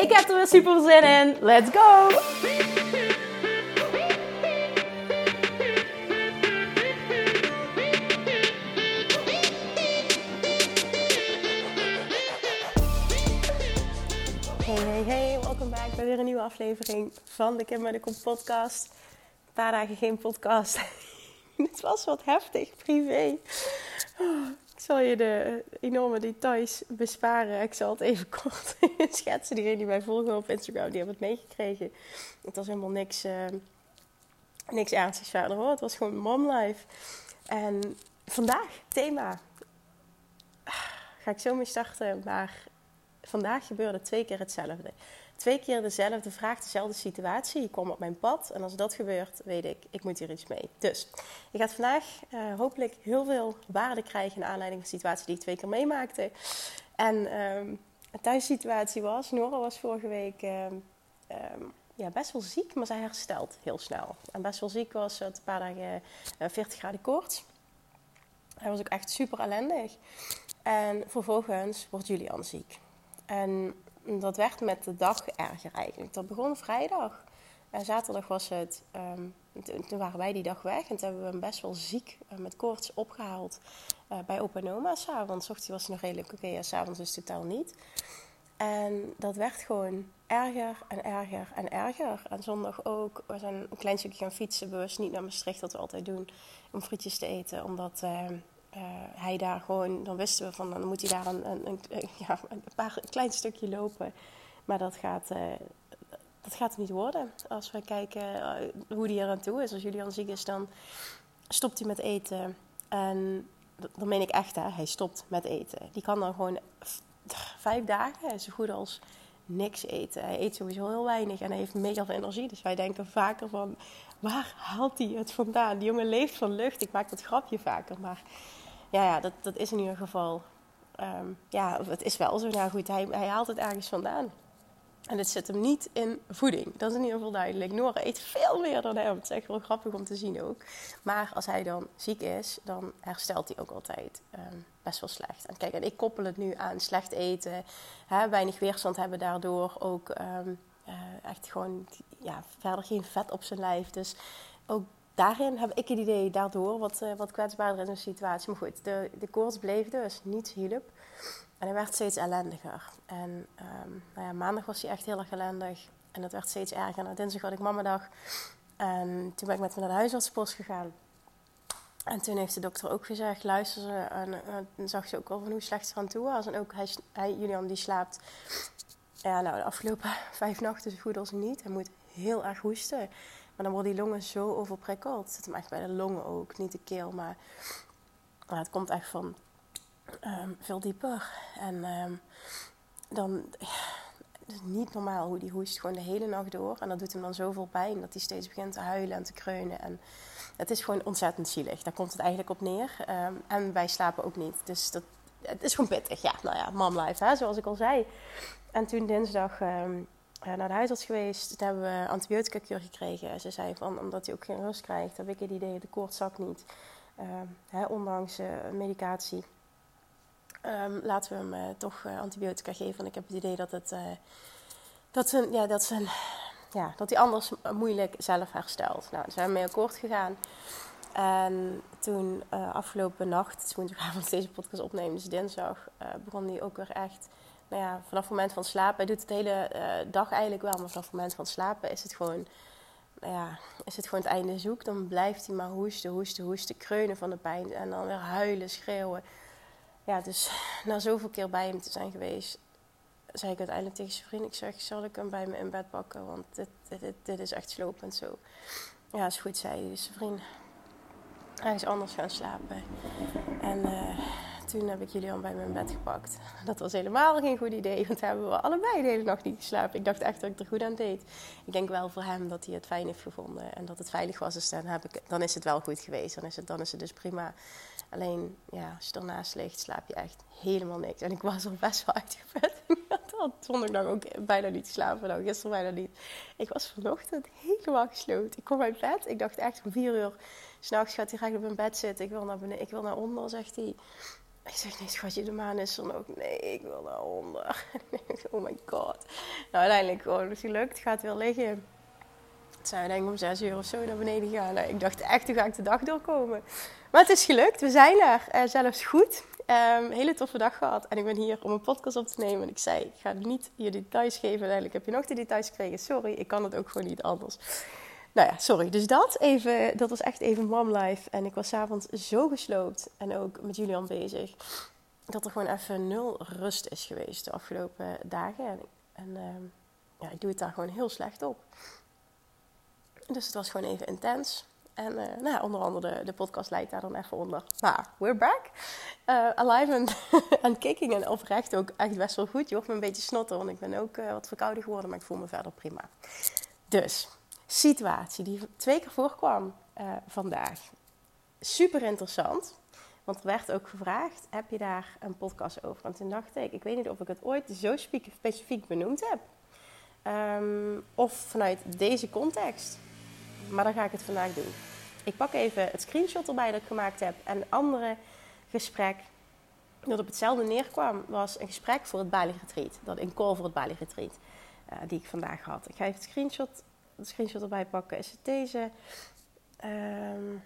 Ik heb er weer super zin in. Let's go! Hey, hey, hey. Welkom bij weer een nieuwe aflevering van de Kim de podcast. Een paar dagen geen podcast. Het was wat heftig, privé. Ik zal je de enorme details besparen. Ik zal het even kort schetsen. Diegenen die mij volgen op Instagram, die hebben het meegekregen. Het was helemaal niks, uh, niks ernstigs verder hoor. Het was gewoon mom life. En vandaag, thema. Ga ik zo mee starten. Maar vandaag gebeurde twee keer hetzelfde twee keer dezelfde vraag, dezelfde situatie. Je kwam op mijn pad en als dat gebeurt, weet ik, ik moet hier iets mee. Dus je gaat vandaag uh, hopelijk heel veel waarde krijgen naar aanleiding van de situatie die ik twee keer meemaakte. En um, de thuissituatie was, Nora was vorige week um, um, ja, best wel ziek, maar zij herstelt heel snel. En best wel ziek was het een paar dagen uh, 40 graden koorts. Hij was ook echt super ellendig. En vervolgens wordt Julian ziek. En dat werd met de dag erger eigenlijk. Dat begon vrijdag. En zaterdag was het, um, toen waren wij die dag weg. En toen hebben we hem best wel ziek uh, met koorts opgehaald uh, bij opa en oma. S'avonds, ochtends was hij nog redelijk oké, okay, ja, s'avonds dus totaal niet. En dat werd gewoon erger en erger en erger. En zondag ook. We zijn een klein stukje gaan fietsen, bewust niet naar Maastricht, dat we altijd doen, om frietjes te eten. Omdat uh, uh, hij daar gewoon, dan wisten we van, dan moet hij daar een, een, een, ja, een paar klein stukje lopen. Maar dat gaat, uh, dat gaat niet worden. Als we kijken uh, hoe hij er aan toe is. Als Julian ziek is, dan stopt hij met eten. En dan meen ik echt, hè, hij stopt met eten. Die kan dan gewoon vijf dagen zo goed als niks eten. Hij eet sowieso heel weinig en hij heeft mega veel energie. Dus wij denken vaker van, waar haalt hij het vandaan? Die jongen leeft van lucht. Ik maak dat grapje vaker, maar ja, ja dat, dat is in ieder geval. Um, ja, het is wel zo. Nou goed, hij, hij haalt het ergens vandaan. En het zit hem niet in voeding. Dat is in ieder geval duidelijk. Nora eet veel meer dan hem. Het is echt wel grappig om te zien ook. Maar als hij dan ziek is, dan herstelt hij ook altijd um, best wel slecht. En kijk, en ik koppel het nu aan slecht eten. Hè, weinig weerstand hebben daardoor. Ook um, uh, echt gewoon ja, verder geen vet op zijn lijf. Dus ook daarin heb ik het idee daardoor wat, uh, wat kwetsbaarder in een situatie. Maar goed, de, de koorts bleef dus, niet hielp. En hij werd steeds ellendiger. En um, nou ja, maandag was hij echt heel erg ellendig. En het werd steeds erger. En dinsdag had ik mamadag. En toen ben ik met hem naar de huisartspost gegaan. En toen heeft de dokter ook gezegd, luister ze. En, en dan zag ze ook al van hoe slecht ze aan toe was. En ook hij, hij, Julian die slaapt ja, nou, de afgelopen vijf nachten zo goed als niet. Hij moet heel erg hoesten. Maar dan worden die longen zo overprikkeld. Het zit hem echt bij de longen ook, niet de keel. Maar het komt echt van um, veel dieper. En um, dan... Het is niet normaal hoe die hoest gewoon de hele nacht door. En dat doet hem dan zoveel pijn dat hij steeds begint te huilen en te kreunen. En het is gewoon ontzettend zielig. Daar komt het eigenlijk op neer. Um, en wij slapen ook niet. Dus dat, het is gewoon pittig. Ja, nou ja, mom life, hè, zoals ik al zei. En toen dinsdag naar de huisarts geweest. Toen hebben we antibiotica kuur gekregen. Ze zei van, omdat hij ook geen rust krijgt, heb ik het idee, de koorts zakt niet. Uh, hè, ondanks uh, medicatie. Um, laten we hem uh, toch antibiotica geven. Want ik heb het idee dat, het, dat, zijn, ja, dat, zijn, ja, dat hij anders moeilijk zelf herstelt. Nou, zijn we mee akkoord gegaan. En toen afgelopen nacht, dus woensdagavond deze podcast opnemen, dus dinsdag, begon hij ook weer echt nou ja, vanaf het moment van slapen, hij doet het de hele uh, dag eigenlijk wel, maar vanaf het moment van slapen is het gewoon, nou ja, is het gewoon het einde zoek. Dan blijft hij maar hoesten, hoesten, hoesten, kreunen van de pijn en dan weer huilen, schreeuwen. Ja, dus na zoveel keer bij hem te zijn geweest, zei ik uiteindelijk tegen zijn vriend, ik zeg, zal ik hem bij me in bed pakken, want dit, dit, dit, is echt slopend zo. Ja, is goed, zei hij. Dus zijn vriend, ergens anders gaan slapen. En uh, toen heb ik Julian bij mijn bed gepakt. Dat was helemaal geen goed idee, want hebben we allebei de hele nacht niet geslapen. Ik dacht echt dat ik er goed aan deed. Ik denk wel voor hem dat hij het fijn heeft gevonden en dat het veilig was. Dus dan, heb ik, dan is het wel goed geweest. Dan is het, dan is het dus prima. Alleen, ja, als je ernaast ligt, slaap je echt helemaal niks. En ik was al best wel uitgeput. Ik had zondag ook bijna niet geslapen. Nou, gisteren bijna niet. Ik was vanochtend helemaal gesloten. Ik kom uit bed. Ik dacht echt om vier uur S'nachts gaat hij graag op mijn bed zitten. Ik wil naar beneden, ik wil naar onder, zegt hij. Ik zeg, nee schatje, de maan is er ook. Nee, ik wil naar onder. oh my god. Nou, uiteindelijk gewoon het gelukt. Gaat weer liggen. Het zijn denk ik om zes uur of zo naar beneden gegaan. Nou, ik dacht echt, hoe ga ik de dag doorkomen? Maar het is gelukt. We zijn er. Uh, zelfs goed. Um, hele toffe dag gehad. En ik ben hier om een podcast op te nemen. En ik zei, ik ga niet je details geven. Uiteindelijk heb je nog de details gekregen. Sorry, ik kan het ook gewoon niet anders. Nou ja, sorry. Dus dat, even, dat was echt even mom life. En ik was s'avonds zo gesloopt en ook met Julian bezig. Dat er gewoon even nul rust is geweest de afgelopen dagen. En, ehm, ja, ik doe het daar gewoon heel slecht op. Dus het was gewoon even intens. En uh, nou, onder andere de, podcast leidt daar dan even onder. Maar we're back. Uh, alive and, and kicking. En oprecht ook echt best wel goed. Je hoort me een beetje snotten, want ik ben ook uh, wat verkouden geworden. Maar ik voel me verder prima. Dus, situatie die twee keer voorkwam uh, vandaag. Super interessant. Want er werd ook gevraagd: heb je daar een podcast over? En toen dacht ik: ik weet niet of ik het ooit zo specifiek benoemd heb. Um, of vanuit deze context. Maar dan ga ik het vandaag doen. Ik pak even het screenshot erbij dat ik gemaakt heb. En een andere gesprek dat op hetzelfde neerkwam was een gesprek voor het Bali Retreat. Dat een call voor het Bali Retreat. Uh, die ik vandaag had. Ik ga even het screenshot de screenshot erbij pakken, is het deze. Um,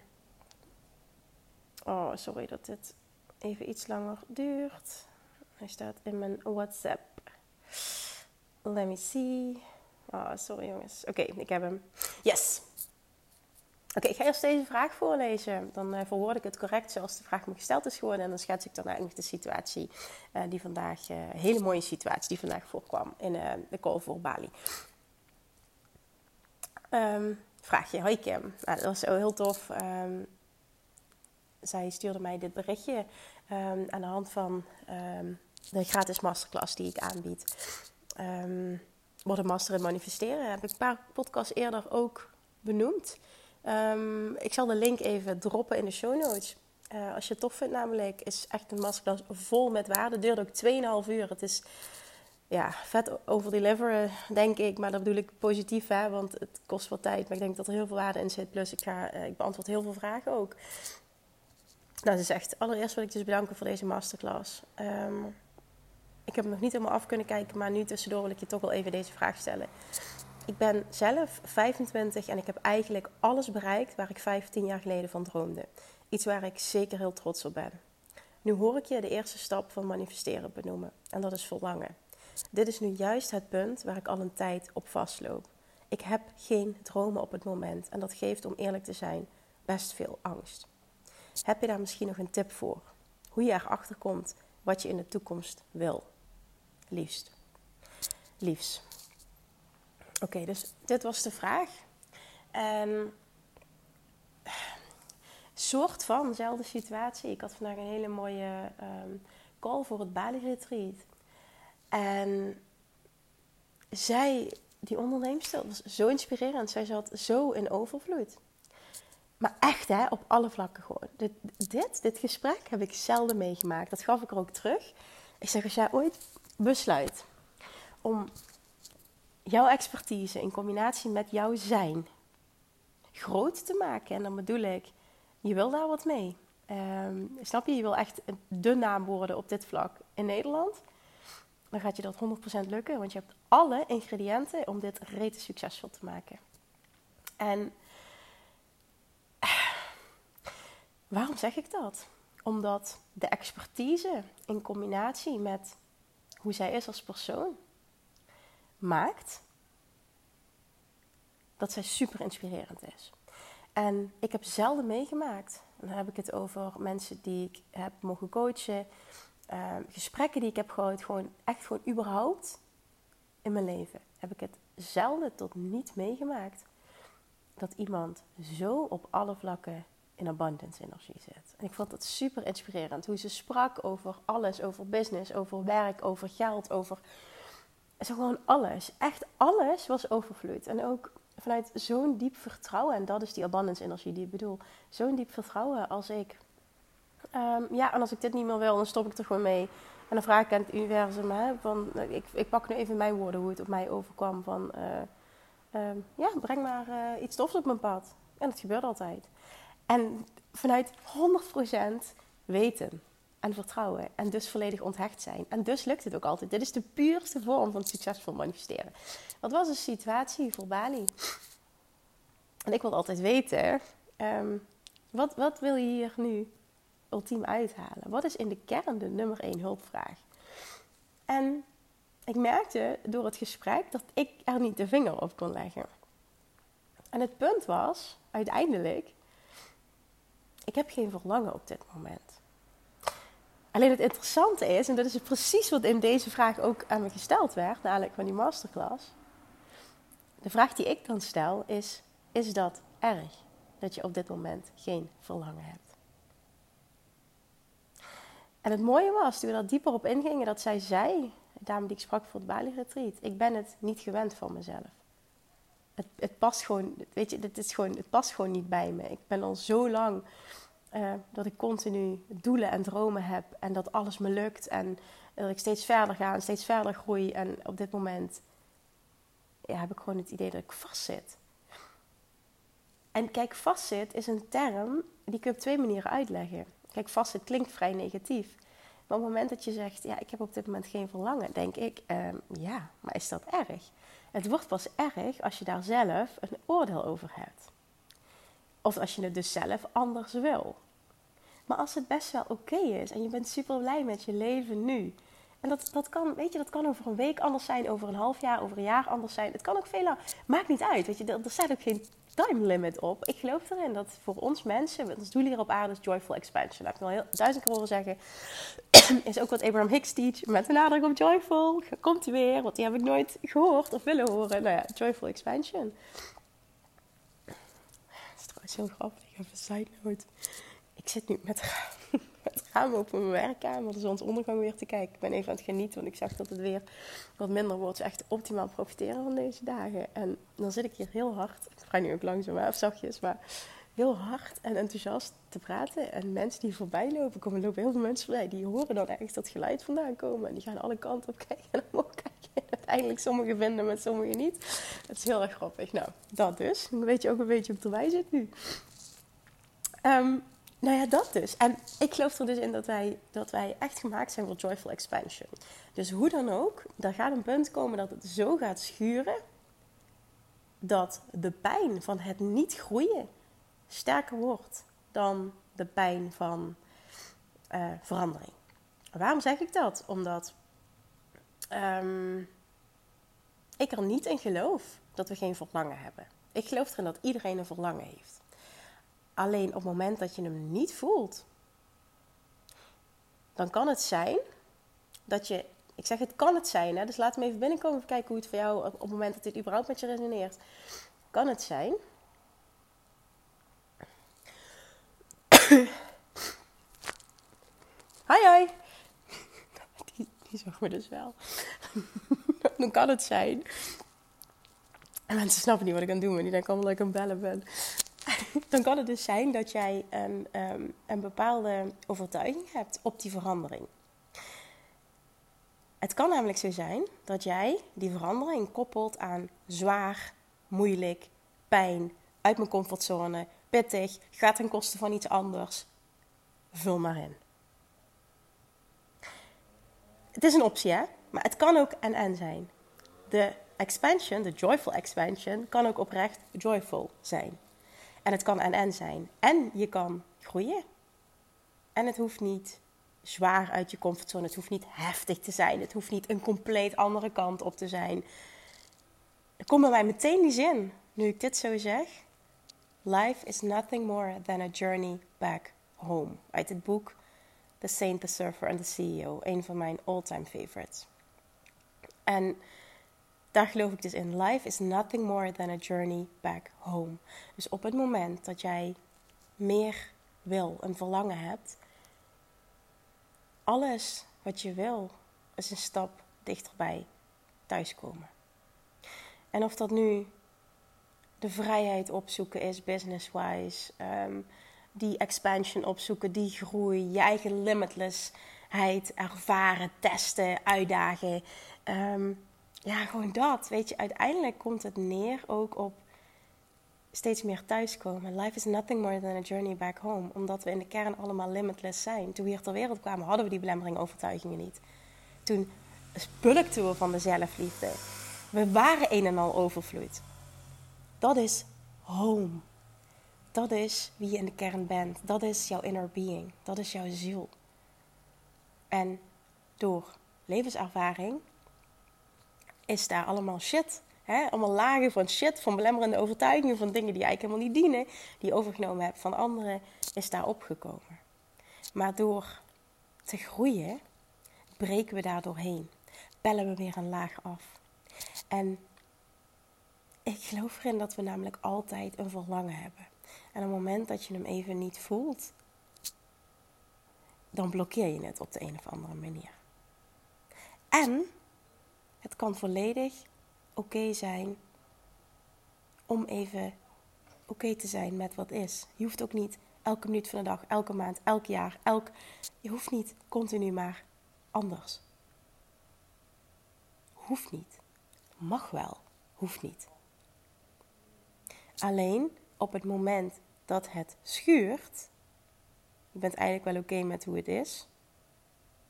oh, sorry dat dit even iets langer duurt. Hij staat in mijn WhatsApp. Let me see. Oh, sorry jongens. Oké, ik heb hem. Yes. Oké, ik ga eerst deze vraag voorlezen. Dan uh, verwoord ik het correct zoals de vraag me gesteld is geworden. En dan schets ik dan eigenlijk de situatie uh, die vandaag, uh, een hele mooie situatie die vandaag voorkwam in de call voor Bali. Um, vraag je, hoi Kim. Nou, dat was heel tof. Um, zij stuurde mij dit berichtje um, aan de hand van de gratis masterclass die ik aanbied. Worden master in manifesteren. Heb ik een paar podcasts eerder ook benoemd. ik zal de link even droppen in de show notes. Uh, als je het tof vindt namelijk, is echt een masterclass vol met waarde. Duurt ook 2,5 uur. Het is ja, vet over deliveren, denk ik. Maar dat bedoel ik positief, hè, want het kost wat tijd. Maar ik denk dat er heel veel waarde in zit. Plus, ik, ga, uh, ik beantwoord heel veel vragen ook. Nou, dus echt, allereerst wil ik dus bedanken voor deze masterclass. Um, ik heb nog niet helemaal af kunnen kijken, maar nu tussendoor wil ik je toch wel even deze vraag stellen. Ik ben zelf 25 en ik heb eigenlijk alles bereikt waar ik 15 jaar geleden van droomde. Iets waar ik zeker heel trots op ben. Nu hoor ik je de eerste stap van manifesteren benoemen. En dat is verlangen. Dit is nu juist het punt waar ik al een tijd op vastloop. Ik heb geen dromen op het moment en dat geeft, om eerlijk te zijn, best veel angst. Heb je daar misschien nog een tip voor? Hoe je erachter komt wat je in de toekomst wil? Liefst. Liefs. Oké, dus dit was de vraag. En soort van dezelfde situatie. Ik had vandaag een hele mooie um, call voor het Bali Retreat. En zij, die onderneemster, was zo inspirerend. Zij zat zo in overvloed. Maar echt, hè, op alle vlakken gewoon. Dit, dit, dit gesprek heb ik zelden meegemaakt. Dat gaf ik er ook terug. Ik zeg, als jij ooit besluit om jouw expertise in combinatie met jouw zijn groot te maken. En dan bedoel ik, je wil daar wat mee. Um, snap je? Je wil echt de naam worden op dit vlak in Nederland dan gaat je dat 100% lukken. Want je hebt alle ingrediënten om dit rete succesvol te maken. En waarom zeg ik dat? Omdat de expertise in combinatie met hoe zij is als persoon maakt dat zij super inspirerend is. En ik heb zelden meegemaakt, dan heb ik het over mensen die ik heb mogen coachen, Ehm, gesprekken die ik heb gehad, gewoon echt gewoon überhaupt in mijn leven, heb ik het zelden tot niet meegemaakt dat iemand zo op alle vlakken in abundance energie zit. En ik vond het super inspirerend hoe ze sprak over alles, over business, over werk, over geld, over zo gewoon alles. Echt alles was overvloed. En ook vanuit zo'n diep vertrouwen, en dat is die abundance energie die ik bedoel, zo'n diep vertrouwen als ik. Ehm, ja, en als ik dit niet meer wil, dan stop ik er gewoon mee. En dan vraag ik aan het universum, hè, van, ik, ik pak nu even mijn woorden, hoe het op mij overkwam. Van, eh, ehm, ja, breng maar uh, iets tofs op mijn pad. En dat gebeurt altijd. En vanuit 100% weten en vertrouwen. En dus volledig onthecht zijn. En dus lukt het ook altijd. Dit is de puurste vorm van succesvol manifesteren. Wat was een situatie voor Bali? En ik wil altijd weten, um, wat, wat wil je hier nu ultiem uithalen? Wat is in de kern de nummer één hulpvraag? En ik merkte door het gesprek dat ik er niet de vinger op kon leggen. En het punt was, uiteindelijk, ik heb geen verlangen op dit moment. Alleen het interessante is, en dat is precies wat in deze vraag ook aan me gesteld werd, namelijk van die masterclass. De vraag die ik dan stel is: is dat erg dat je op dit moment geen verlangen hebt? En het mooie was, toen we daar dieper op ingingen, dat zij zei, de dame die ik sprak voor het Bali Retreat, ik ben het niet gewend van mezelf. Het, het past gewoon, weet je, dit is gewoon, het past gewoon niet bij me. Ik ben al zo lang uh, dat ik continu doelen en dromen heb en dat alles me lukt en dat ik steeds verder ga en steeds verder groei. En op dit moment ja, heb ik gewoon het idee dat ik vastzit. En kijk, vastzit is een term die kun je op twee manieren uitleggen. Kijk, vastzit klinkt vrij negatief. Maar op het moment dat je zegt, ja, ik heb op dit moment geen verlangen, denk ik, ehm, ja, maar is dat erg? Het wordt pas erg als je daar zelf een oordeel over hebt. Of als je het dus zelf anders wil. Maar als het best wel oké is en je bent super blij met je leven nu. En dat, dat kan, weet je, dat kan over een week anders zijn, over een half jaar, over een jaar anders zijn. Het kan ook veel langer. Maakt niet uit, weet je, er staat ook geen time limit op. Ik geloof erin dat voor ons mensen, ons doel hier op aarde is joyful expansion. Dat heb ik al heel duizend keer horen zeggen. is ook wat Abraham Hicks teach, met de nadruk op joyful. Komt weer, want die heb ik nooit gehoord of willen horen. Nou ja, joyful expansion. Dat is trouwens heel grappig, even een side note ik zit nu met, het raam open mijn werkkamer, de zonsondergang weer te kijken. Ik ben even aan het genieten, want ik zag dat het weer wat minder wordt. Dus echt optimaal profiteren van deze dagen. En dan zit ik hier heel hard, ik ga nu ook langzaam af, zachtjes, maar heel hard en enthousiast te praten. En mensen die voorbij lopen, komen lopen heel veel mensen voorbij, die horen dan echt dat geluid vandaan komen. En die gaan alle kanten op kijken en omhoog kijken. En uiteindelijk sommigen vinden, met sommigen niet. Het is heel erg grappig. Nou, dat dus. Dan weet je ook een beetje op de wij zit nu. Um, nou ja, dat dus. En ik geloof er dus in dat wij, dat wij echt gemaakt zijn voor joyful expansion. Dus hoe dan ook, er gaat een punt komen dat het zo gaat schuren dat de pijn van het niet groeien sterker wordt dan de pijn van uh, verandering. Waarom zeg ik dat? Omdat um, ik er niet in geloof dat we geen verlangen hebben. Ik geloof erin dat iedereen een verlangen heeft. Alleen op het moment dat je hem niet voelt, dan kan het zijn dat je. Ik zeg het kan het zijn, hè? dus laat me even binnenkomen even kijken hoe het voor jou op het moment dat dit überhaupt met je resoneert. Kan het zijn. Hi, hi. Die, die zag me dus wel. dan kan het zijn. En mensen snappen niet wat ik aan het doen ben. Die denken allemaal dat ik aan bellen ben. dan kan het dus zijn dat jij een, ehm, een bepaalde overtuiging hebt op die verandering. Het kan namelijk zo zijn dat jij die verandering koppelt aan zwaar, moeilijk, pijn, uit mijn comfortzone, pittig, gaat ten koste van iets anders. Vul maar in. Het is een optie, hè? Maar het kan ook en-en zijn. De expansion, de joyful expansion, kan ook oprecht joyful zijn. En het kan en-en zijn. En je kan groeien. En het hoeft niet zwaar uit je comfortzone. Het hoeft niet heftig te zijn. Het hoeft niet een compleet andere kant op te zijn. Er komt bij mij meteen die zin, nu ik dit zo zeg. Life is nothing more than a journey back home. Uit het boek The Saint, the Surfer and the CEO. Een van mijn all-time favorites. En daar geloof ik dus in. Life is nothing more than a journey back home. Dus op het moment dat jij meer wil, een verlangen hebt, alles wat je wil is een stap dichterbij thuiskomen. En of dat nu de vrijheid opzoeken is, business-wise, ehm, die expansion opzoeken, die groei, je eigen limitlessheid ervaren, testen, uitdagen. Ehm, ja, gewoon dat. Weet je, uiteindelijk komt het neer ook op steeds meer thuiskomen. Life is nothing more than a journey back home. Omdat we in de kern allemaal limitless zijn. Toen we hier ter wereld kwamen, hadden we die belemmering overtuigingen niet. Toen spulkten we van de zelfliefde. We waren een en al overvloed. Dat is home. Dat is wie je in de kern bent. Dat is jouw inner being. Dat is jouw ziel. En door levenservaring is daar allemaal shit. Hè? Allemaal lagen van shit, van belemmerende overtuigingen, van dingen die eigenlijk helemaal niet dienen, die je overgenomen hebt van anderen, is daar opgekomen. Maar door te groeien, breken we daar doorheen. Pellen we weer een laag af. En ik geloof erin dat we namelijk altijd een verlangen hebben. En op het moment dat je hem even niet voelt, dan blokkeer je het op de een of andere manier. En het kan volledig oké zijn om even oké te zijn met wat is. Je hoeft ook niet elke minuut van de dag, elke maand, elk jaar, elk. Je hoeft niet continu maar anders. Hoeft niet. Mag wel, hoeft niet. Alleen op het moment dat het schuurt, je bent eigenlijk wel oké met hoe het is,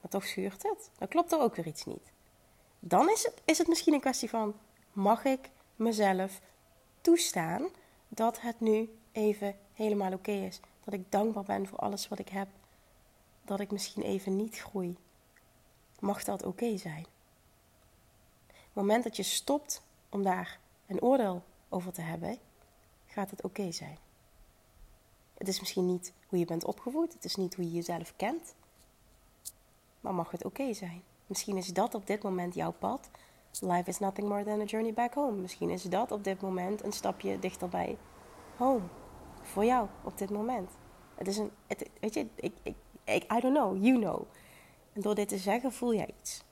maar toch schuurt het, dan klopt er ook weer iets niet. Dan is het, is het misschien een kwestie van: mag ik mezelf toestaan dat het nu even helemaal oké is? Dat ik dankbaar ben voor alles wat ik heb. Dat ik misschien even niet groei. Mag dat oké zijn? Op het moment dat je stopt om daar een oordeel over te hebben, gaat het oké zijn. Het is misschien niet hoe je bent opgevoed, het is niet hoe je jezelf kent, maar mag het oké zijn. Misschien is dat op dit moment jouw pad. Life is nothing more than a journey back home. Misschien is dat op dit moment een stapje dichterbij home. Voor jou op dit moment. Het is een, het, weet je, ik, ik, ik, I don't know, you know. En door dit te zeggen voel jij iets.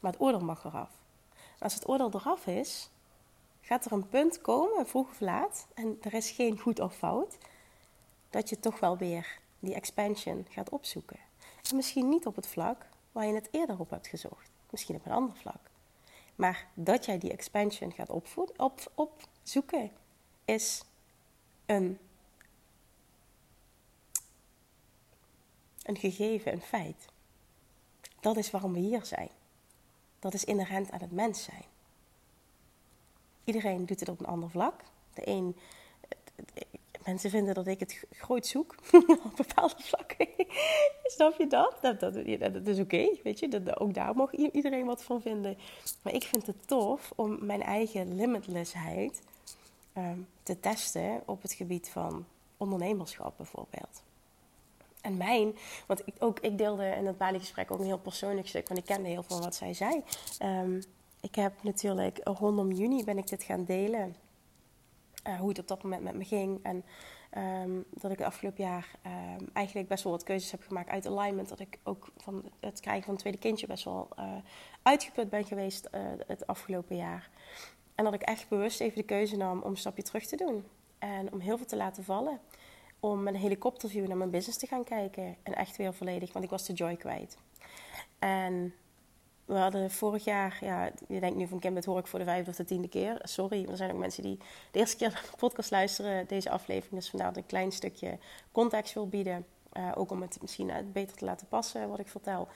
Maar het oordeel mag eraf. als het oordeel eraf is, gaat er een punt komen, vroeg of laat, en er is geen goed of fout, dat je toch wel weer die expansion gaat opzoeken. En misschien niet op het vlak waar je het eerder op hebt gezocht. Misschien op een ander vlak. Maar dat jij die expansion gaat opvoeden, op, opzoeken, is een, een gegeven, een feit. Dat is waarom we hier zijn. Dat is inherent aan het mens zijn. Iedereen doet het op een ander vlak. De een, mensen vinden dat ik het groot zoek op bepaalde vlakken. Snap je dat? Dat, dat, dat is oké, weet je. Dat, ook daar mag iedereen wat van vinden. Maar ik vind het tof om mijn eigen limitlessheid um, te testen op het gebied van ondernemerschap bijvoorbeeld. En mijn, want ik, ook, ik deelde in dat Bali-gesprek ook een heel persoonlijk stuk, want ik kende heel veel wat zij zei. Um, ik heb natuurlijk rondom juni ben ik dit gaan delen. Uh, hoe het op dat moment met me ging. En um, dat ik het afgelopen jaar um, eigenlijk best wel wat keuzes heb gemaakt uit alignment. Dat ik ook van het krijgen van een tweede kindje best wel uh, uitgeput ben geweest uh, het afgelopen jaar. En dat ik echt bewust even de keuze nam om een stapje terug te doen. En om heel veel te laten vallen. Om met een helikopterview naar mijn business te gaan kijken. En echt weer volledig, want ik was de joy kwijt. En we hadden vorig jaar, ja, je denkt nu van Kim, dat hoor ik voor de vijfde of de tiende keer. Sorry, er zijn ook mensen die de eerste keer de podcast luisteren, deze aflevering. Dus vandaar dat ik een klein stukje context wil bieden. Uh, ook om het misschien uh, beter te laten passen wat ik vertel.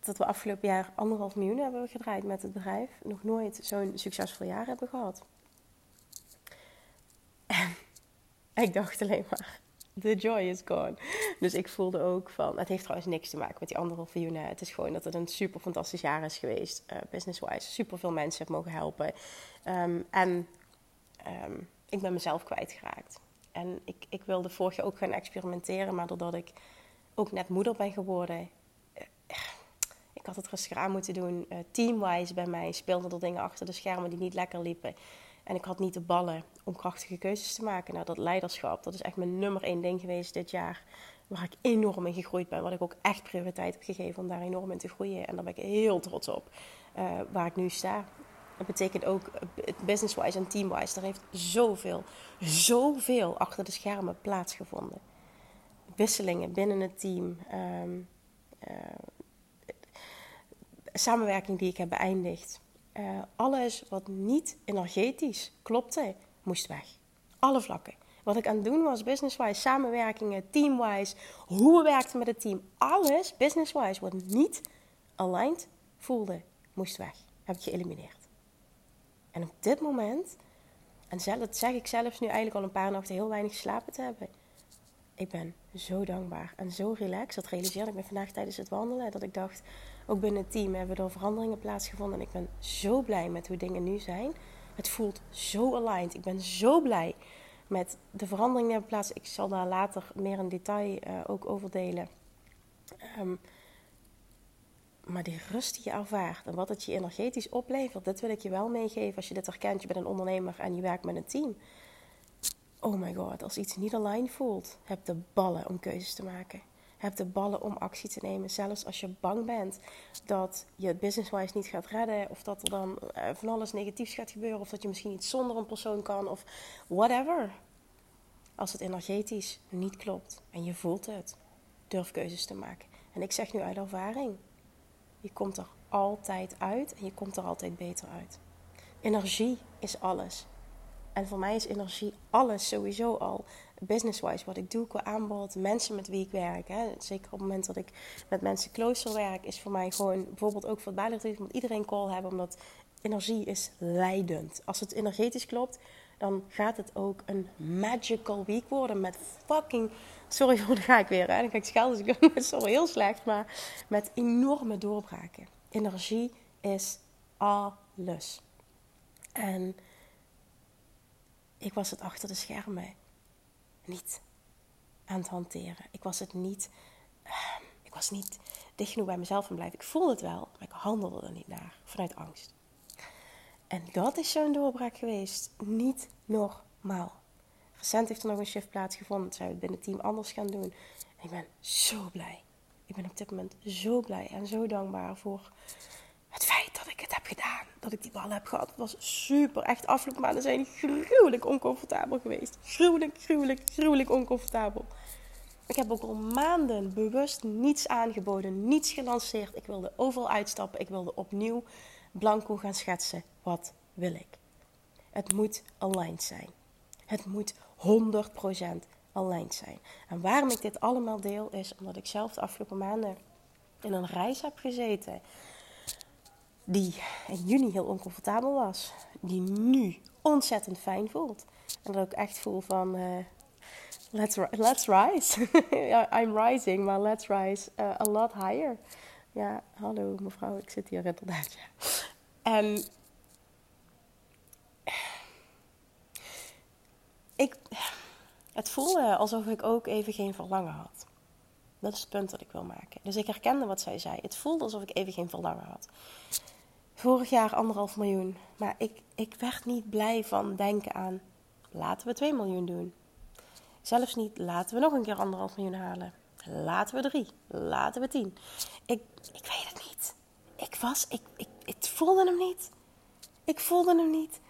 Dat we afgelopen jaar anderhalf miljoen hebben gedraaid met het bedrijf. Nog nooit zo'n succesvol jaar hebben gehad. Ik dacht alleen maar, the joy is gone. Dus ik voelde ook van, het heeft trouwens niks te maken met die anderhalve miljoen. Het is gewoon dat het een super fantastisch jaar is geweest, uh, business-wise. Super veel mensen heb mogen helpen. Um, en um, ik ben mezelf kwijtgeraakt. En ik, ik wilde vorig jaar ook gaan experimenteren, maar doordat ik ook net moeder ben geworden, uh, ik had het rustig aan moeten doen. Uh, teamwise bij mij speelden er dingen achter de schermen die niet lekker liepen. En ik had niet de ballen om krachtige keuzes te maken. Nou, dat leiderschap, dat is echt mijn nummer één ding geweest dit jaar. Waar ik enorm in gegroeid ben. Wat ik ook echt prioriteit heb gegeven om daar enorm in te groeien. En daar ben ik heel trots op. Uh, waar ik nu sta. Dat betekent ook eh, business-wise en team-wise. Er heeft zoveel, zoveel achter de schermen plaatsgevonden. Wisselingen binnen het team. Um, uh, samenwerking die ik heb beëindigd. Uh, alles wat niet energetisch klopte, moest weg. Alle vlakken. Wat ik aan het doen was, business-wise, samenwerkingen, team-wise, hoe we werkten met het team. Alles, business-wise, wat niet aligned voelde, moest weg. Heb ik geëlimineerd. En op dit moment, en dat zeg ik zelfs nu eigenlijk al een paar nachten heel weinig slapen te hebben. Ik ben zo dankbaar en zo relaxed. Dat realiseerde ik me vandaag tijdens het wandelen. Dat ik dacht, ook binnen het team hebben er veranderingen plaatsgevonden. En ik ben zo blij met hoe dingen nu zijn. Het voelt zo aligned. Ik ben zo blij met de veranderingen die hebben plaats. Ik zal daar later meer in detail uh, ook over delen. Um, maar die rust die je ervaart en wat het je energetisch oplevert, dat wil ik je wel meegeven als je dit herkent. Je bent een ondernemer en je werkt met een team. Oh my god, als iets niet aligned voelt, heb de ballen om keuzes te maken. Heb de ballen om actie te nemen. Zelfs als je bang bent dat je het business-wise niet gaat redden. Of dat er dan eh, van alles negatiefs gaat gebeuren. Of dat je misschien iets zonder een persoon kan. Of whatever. Als het energetisch niet klopt en je voelt het, durf keuzes te maken. En ik zeg nu uit ervaring. Je komt er altijd uit en je komt er altijd beter uit. Energie is alles. En voor mij is energie alles sowieso al. Business-wise, wat ik doe qua aanbod, mensen met wie ik werk. Hè. Zeker op het moment dat ik met mensen closer werk, is voor mij gewoon bijvoorbeeld ook voor het bijleggen, moet iedereen call hebben, omdat energie is leidend. Als het energetisch klopt, dan gaat het ook een magical week worden met fucking Sorry voor de ga ik weer. Hè? Dan ga ik schelden. Dus ik is heel slecht. Maar met enorme doorbraken. Energie is alles. En ik was het achter de schermen niet aan het hanteren. Ik was het niet. Ehm, ik was niet dicht genoeg bij mezelf en blijven. Ik voelde het wel, maar ik handelde er niet naar vanuit angst. En dat is zo'n doorbraak geweest. Niet normaal. Recent heeft er nog een shift plaatsgevonden. Zijn we het binnen het team anders gaan doen. En ik ben zo blij. Ik ben op dit moment zo blij en zo dankbaar voor het feit dat ik het heb gedaan. Dat ik die bal heb gehad. Was super. Echt afgelopen maanden zijn gruwelijk oncomfortabel geweest. Gruwelijk, gruwelijk, gruwelijk oncomfortabel. Ik heb ook al maanden bewust niets aangeboden, niets gelanceerd. Ik wilde overal uitstappen. Ik wilde opnieuw blanco gaan schetsen. Wat wil ik? Het moet aligned zijn. Het moet 100% aligned zijn. En waarom ik dit allemaal deel is omdat ik zelf de afgelopen maanden in een reis heb gezeten die in juni heel oncomfortabel was, die nu ontzettend fijn voelt. En dat ik echt voel van uh, let's, rise. I'm rising, maar let's rise uh, a lot higher. Ja, hallo mevrouw, ik zit hier inderdaad. En ik, het voelde alsof ik ook even geen verlangen had. Dat is het punt dat ik wil maken. Dus ik herkende wat zij zei. Het voelde alsof ik even geen verlangen had. Vorig jaar anderhalf miljoen. Maar ik, ik werd niet blij van denken aan... laten we 2 miljoen doen. Zelfs niet laten we nog een keer anderhalf miljoen halen. Laten we drie. Laten we tien. Ik, ik weet het niet. Ik was... Ik, ik, ik voelde hem niet. Ik voelde hem niet.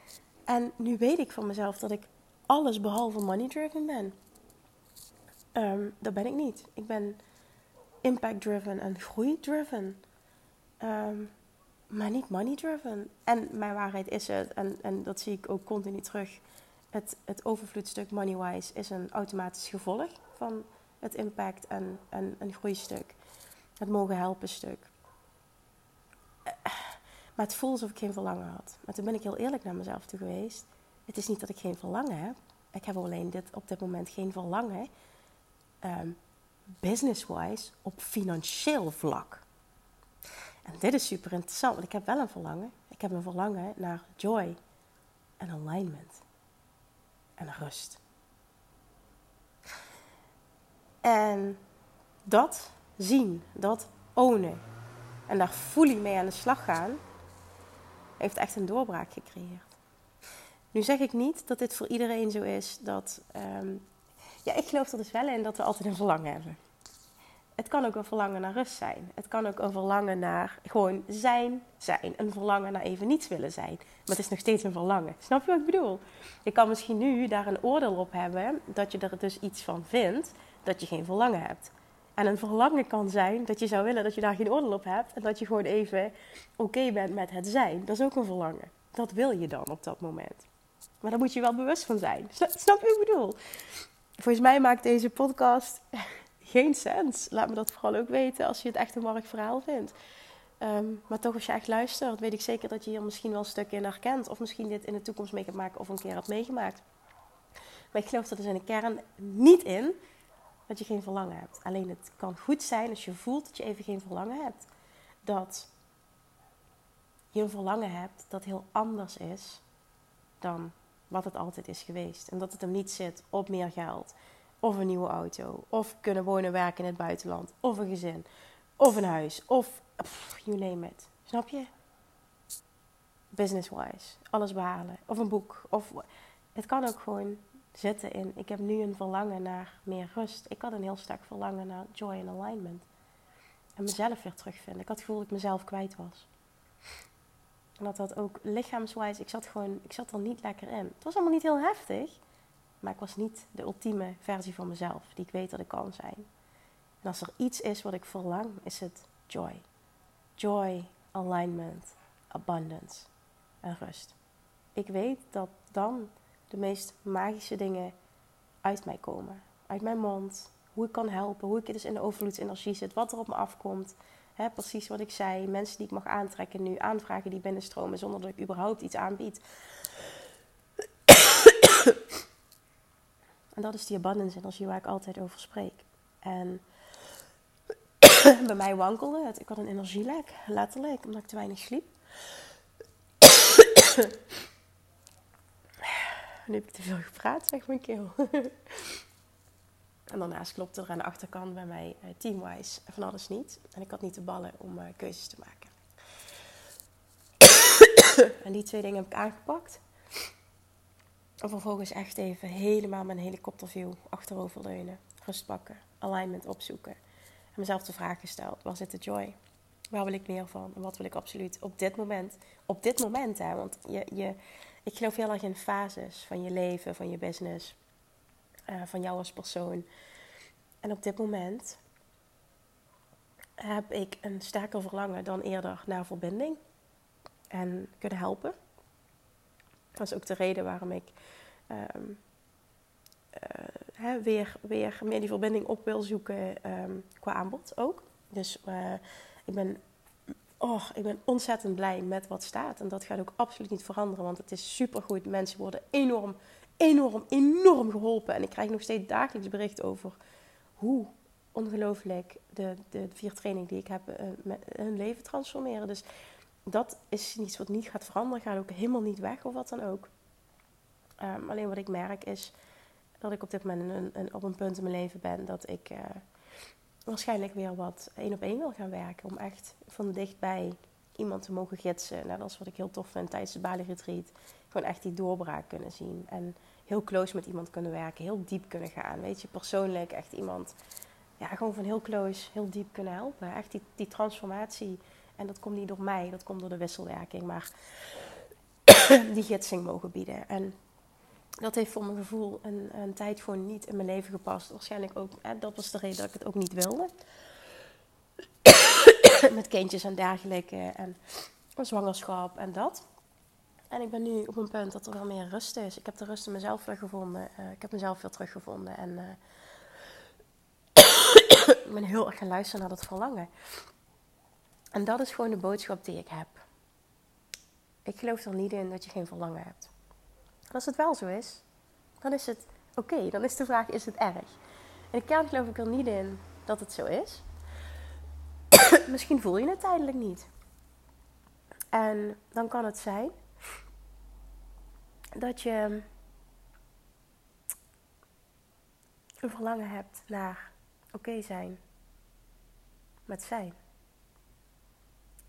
En nu weet ik van mezelf dat ik alles behalve money driven ben. Um, dat ben ik niet. Ik ben impact driven en groei driven. Um, maar niet money driven. En mijn waarheid is het, en, en dat zie ik ook continu terug. Het, het overvloedstuk money-wise is een automatisch gevolg van het impact en, en een groeistuk. Het mogen helpen stuk. Maar het voelt alsof ik geen verlangen had. Maar toen ben ik heel eerlijk naar mezelf toe geweest. Het is niet dat ik geen verlangen heb. Ik heb alleen dit, op dit moment geen verlangen. Um, business-wise op financieel vlak. En dit is super interessant, want ik heb wel een verlangen. Ik heb een verlangen naar joy en alignment en rust. En dat zien, dat ownen en daar fully mee aan de slag gaan, heeft echt een doorbraak gecreëerd. Nu zeg ik niet dat dit voor iedereen zo is dat. ehm, ja, ik geloof er dus wel in dat we altijd een verlangen hebben. Het kan ook een verlangen naar rust zijn. Het kan ook een verlangen naar gewoon zijn, zijn. Een verlangen naar even niets willen zijn. Maar het is nog steeds een verlangen. Snap je wat ik bedoel? Je kan misschien nu daar een oordeel op hebben dat je er dus iets van vindt dat je geen verlangen hebt. En een verlangen kan zijn dat je zou willen dat je daar geen oordeel op hebt. En dat je gewoon even oké bent met het zijn. Dat is ook een verlangen. Dat wil je dan op dat moment. Maar daar moet je wel bewust van zijn. Snap je wat ik bedoel? Volgens mij maakt deze podcast geen sens. Laat me dat vooral ook weten als je het echt een mark verhaal vindt. Ehm, maar toch, als je echt luistert, weet ik zeker dat je hier misschien wel een stuk in herkent. Of misschien dit in de toekomst mee gaat maken of een keer hebt meegemaakt. Maar ik geloof er dus in de kern niet in dat je geen verlangen hebt. Alleen het kan goed zijn als je voelt dat je even geen verlangen hebt. Dat je een verlangen hebt dat heel anders is dan wat het altijd is geweest. En dat het hem niet zit op meer geld, of een nieuwe auto, of kunnen wonen werken in het buitenland, of een gezin, of een huis, of you name it. Snap je? Business-wise, alles behalen, of een boek, of het kan ook gewoon zitten in. Ik heb nu een verlangen naar meer rust. Ik had een heel sterk verlangen naar joy and alignment. En mezelf weer terugvinden. Ik had het gevoel dat ik mezelf kwijt was. En dat dat ook lichaamswijs, ik zat gewoon, ik zat er niet lekker in. Het was allemaal niet heel heftig, maar ik was niet de ultieme versie van mezelf, die ik weet dat ik kan zijn. En als er iets is wat ik verlang, is het joy. Joy, alignment, abundance en rust. Ik weet dat dan de meest magische dingen uit mij komen. Uit mijn mond, hoe ik kan helpen, hoe ik dus in de overvloedsenergie zit, wat er op me afkomt. Hè, precies wat ik zei. Mensen die ik mag aantrekken nu. Aanvragen die binnenstromen zonder dat ik überhaupt iets aanbied. En dat is die abundance energie waar ik altijd over spreek. En bij mij wankelde het. Ik had een energielek, letterlijk, omdat ik te weinig sliep. nu heb ik te veel gepraat, zeg mijn keel. En daarnaast klopte er aan de achterkant bij mij uh, teamwise van alles niet. En ik had niet de ballen om uh, keuzes te maken. en die twee dingen heb ik aangepakt. En vervolgens echt even helemaal mijn helikopterview achteroverleunen. Rust pakken, alignment opzoeken. En mezelf de vraag gesteld, waar zit de joy? Waar wil ik meer van? En wat wil ik absoluut op dit moment? Op dit moment, hè. Want je, je, ik geloof heel erg in fases van je leven, van je business uh, van jou als persoon. En op dit moment heb ik een sterker verlangen dan eerder naar verbinding en kunnen helpen. Dat is ook de reden waarom ik um, uh, weer, weer meer die verbinding op wil zoeken um, qua aanbod ook. Dus uh, ik ben oh, ik ben ontzettend blij met wat staat. En dat gaat ook absoluut niet veranderen, want het is supergoed. Mensen worden enorm enorm, enorm geholpen. En ik krijg nog steeds dagelijks bericht over hoe ongelooflijk de, de vier trainingen die ik heb met hun leven transformeren. Dus dat is iets wat niet gaat veranderen, gaat ook helemaal niet weg of wat dan ook. Um, alleen wat ik merk is dat ik op dit moment een, een, op een punt in mijn leven ben dat ik uh, waarschijnlijk weer wat één op één wil gaan werken. Om echt van dichtbij iemand te mogen gidsen. Nou, dat is wat ik heel tof vind tijdens de Bali Retreat. Gewoon echt die doorbraak kunnen zien. En heel close met iemand kunnen werken. Heel diep kunnen gaan. Weet je, persoonlijk echt iemand... Ja, gewoon van heel close, heel diep kunnen helpen. Echt die, die transformatie. En dat komt niet door mij, dat komt door de wisselwerking. Maar die gidsing mogen bieden. En dat heeft voor mijn gevoel een, een tijd gewoon niet in mijn leven gepast. Waarschijnlijk ook, hè, dat was de reden dat ik het ook niet wilde. Met kindjes en dergelijke. En zwangerschap en dat. En ik ben nu op een punt dat er wel meer rust is. Ik heb de rust in mezelf weer gevonden. Uh, ik heb mezelf weer teruggevonden. En uh, ik ben heel erg gaan luisteren naar dat verlangen. En dat is gewoon de boodschap die ik heb. Ik geloof er niet in dat je geen verlangen hebt. Als het wel zo is, dan is het oké. Dan is de vraag, is het erg? In de kern geloof ik er niet in dat het zo is. Misschien voel je het tijdelijk niet. En dan kan het zijn dat je een verlangen hebt naar oké zijn met zijn.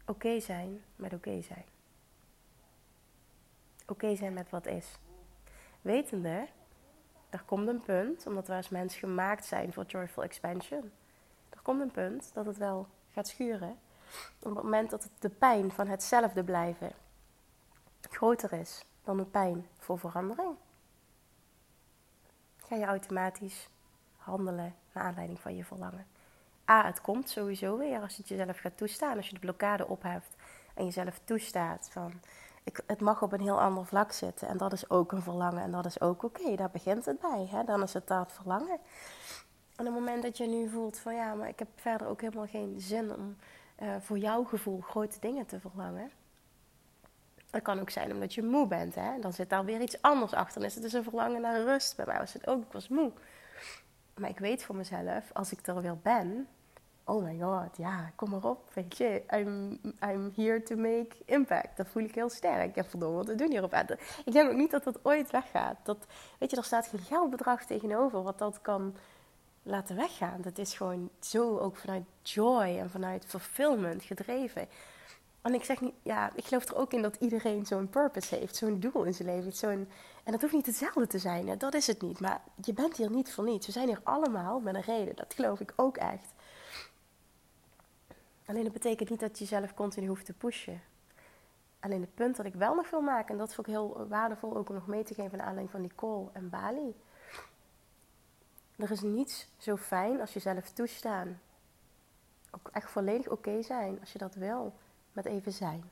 Oké zijn met oké zijn. Oké zijn met wat is. Wetende, er komt een punt, omdat we als mens gemaakt zijn voor joyful expansion. Er komt een punt dat het wel gaat schuren. Op het moment dat de pijn van hetzelfde blijven groter is dan de pijn voor verandering, ga je automatisch handelen naar aanleiding van je verlangen. A, het komt sowieso weer als je het jezelf gaat toestaan. Als je de blokkade opheft en jezelf toestaat van... Ik, het mag op een heel ander vlak zitten. En dat is ook een verlangen. En dat is ook oké. Daar begint het bij. Hè? Dan is het dat verlangen. En op het moment dat je nu voelt van... Ja, maar ik heb verder ook helemaal geen zin om uh, voor jouw gevoel grote dingen te verlangen. Dat kan ook zijn omdat je moe bent. Hè? Dan zit daar weer iets anders achter. Dan is het dus een verlangen naar rust. Bij mij was het ook, ik was moe. Maar ik weet voor mezelf, als ik er weer ben, oh my god, ja, kom maar op, weet je. I'm, I'm here to make impact. Dat voel ik heel sterk. Ik heb verdomme wat te doen hierop. Ik denk ook niet dat dat ooit weggaat. Dat, weet je, er staat geen geldbedrag tegenover wat dat kan laten weggaan. Dat is gewoon zo ook vanuit joy en vanuit fulfillment gedreven. En ik zeg niet, ja, ik geloof er ook in dat iedereen zo'n purpose heeft, zo'n doel in zijn leven. En dat hoeft niet hetzelfde te zijn, dat is het niet. Maar je bent hier niet voor niets. We zijn hier allemaal met een reden, dat geloof ik ook echt. Alleen dat betekent niet dat je jezelf continu hoeft te pushen. Alleen het punt dat ik wel nog wil maken, en dat vond ik heel waardevol ook om nog mee te geven naar aanleiding van Nicole en Bali. Er is niets zo fijn als jezelf toestaan. Ook echt volledig oké zijn als je dat wil met even zijn.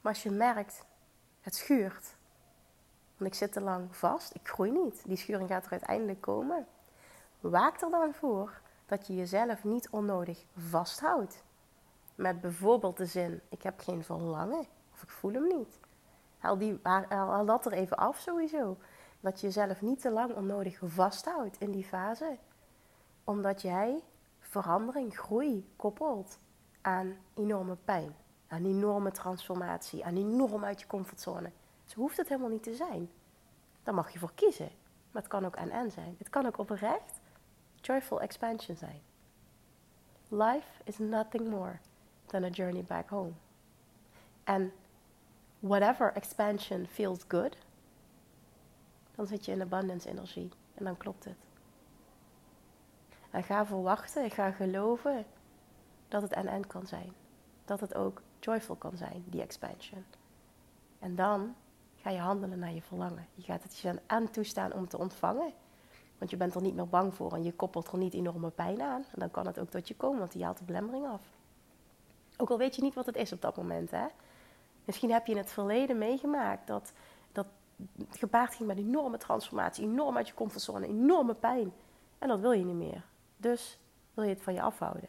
Maar als je merkt, het schuurt. Want ik zit te lang vast, ik groei niet. Die schuring gaat er uiteindelijk komen. Waak er dan voor dat je jezelf niet onnodig vasthoudt. Met bijvoorbeeld de zin: ik heb geen verlangen of ik voel hem niet. Haal, die, haal dat er even af sowieso. Dat je jezelf niet te lang onnodig vasthoudt in die fase. Omdat jij verandering, groei koppelt aan enorme pijn. Aan enorme transformatie. Aan enorm uit je comfortzone. Zo hoeft het helemaal niet te zijn. Daar mag je voor kiezen. Maar het kan ook en-en zijn. Het kan ook oprecht joyful expansion zijn. Life is nothing more than a journey back home. En whatever expansion feels good, dan zit je in abundance energie en dan klopt het. En ga verwachten, ga geloven dat het en-en kan zijn. Dat het ook joyful kan zijn, die expansion. En dan ga je handelen naar je verlangen. Je gaat het je aan toestaan om te ontvangen. Want je bent er niet meer bang voor en je koppelt er niet enorme pijn aan. En dan kan het ook tot je komen, want die haalt de belemmering af. Ook al weet je niet wat het is op dat moment. Hè? Misschien heb je in het verleden meegemaakt dat dat gepaard ging met enorme transformatie, enorm uit je comfortzone, enorme pijn. En dat wil je niet meer. Dus wil je het van je afhouden.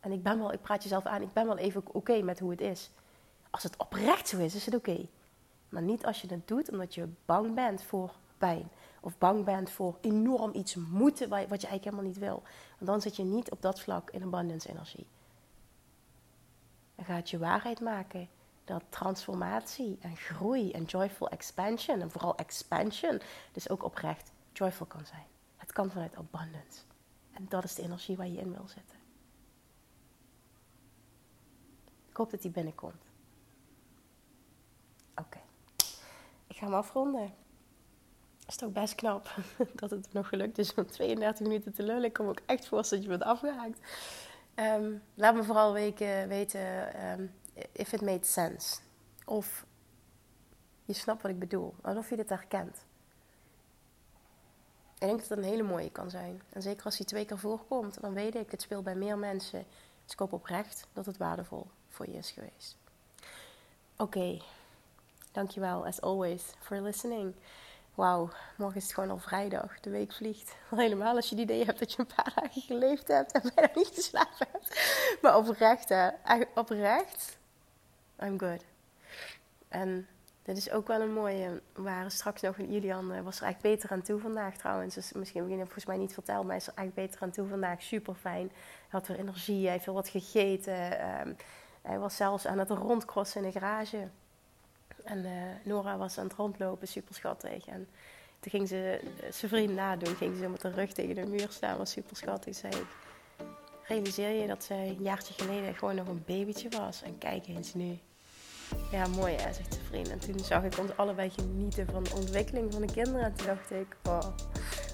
En ik ben wel, ik praat jezelf aan, ik ben wel even oké met hoe het is. Als het oprecht zo is, is het oké. Maar niet als je het doet omdat je bang bent voor pijn. Of bang bent voor enorm iets moeten wat je eigenlijk helemaal niet wil. Want dan zit je niet op dat vlak in abundance energie. En gaat je waarheid maken dat transformatie en groei en joyful expansion, en vooral expansion, dus ook oprecht joyful kan zijn. Het kan vanuit abundance. En dat is de energie waar je in wil zitten. Ik hoop dat die binnenkomt. Oké. Ik ga hem afronden is toch best knap dat het nog gelukt is om 32 minuten te lullen. Ik kom ook echt voor dat je bent afgehaakt. Ehm, laat me vooral weten um, if it made sense. Of je snapt wat ik bedoel. Alsof je dit herkent. Ik denk dat het een hele mooie kan zijn. En zeker als die twee keer voorkomt, dan weet ik, het speelt bij meer mensen. Dus ik hoop oprecht dat het waardevol voor je is geweest. Oké, okay. dankjewel as always for listening wauw, morgen is het gewoon al vrijdag. De week vliegt. Al helemaal als je het idee hebt dat je een paar dagen geleefd hebt en bijna niet geslapen hebt. Maar oprecht, hè. Oprecht. I'm good. En dit is ook wel een mooie. We waren straks nog in Ilian. Eh, was er eigenlijk beter aan toe vandaag trouwens. Dus misschien heb ik volgens mij niet verteld. Maar is er eigenlijk beter aan toe vandaag. Super fijn. Hij had weer energie. Hij heeft veel wat gegeten. Um, hij was zelfs aan het rondcrossen in de garage. En uh, Nora was aan het rondlopen, super schattig. En toen ging ze zijn vriend nadoen, ging ze met de rug tegen de muur staan, was super schattig. Zei ik, realiseer je dat zij een jaartje geleden gewoon nog een babytje was? En kijk eens nu. ja, mooi hè, zegt de vriend. En toen zag ik ons allebei genieten van de ontwikkeling van de kinderen. En toen dacht ik, oh,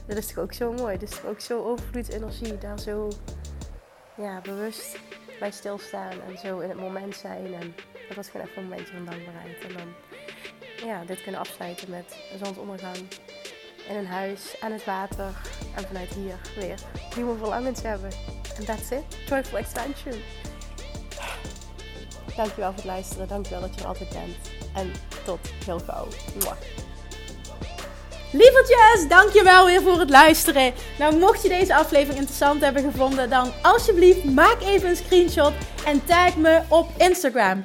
dit is toch ook zo mooi. Dit is toch ook zo overvloedsenergie. Daar zo ja, bewust bij stilstaan en zo in het moment zijn. En dat was gewoon even een momentje van dankbaarheid. En dan ja, dit kunnen afsluiten met een zonsondergang in een huis aan het water. En vanuit hier weer nieuwe verlangens hebben. En that's it. Joyful expansion. Dankjewel voor het luisteren. Dankjewel dat je er altijd bent. En tot heel gauw. Mwah. Lievertjes, dankjewel weer voor het luisteren. Nou, mocht je deze aflevering interessant hebben gevonden, dan alsjeblieft maak even een screenshot en tag me op Instagram.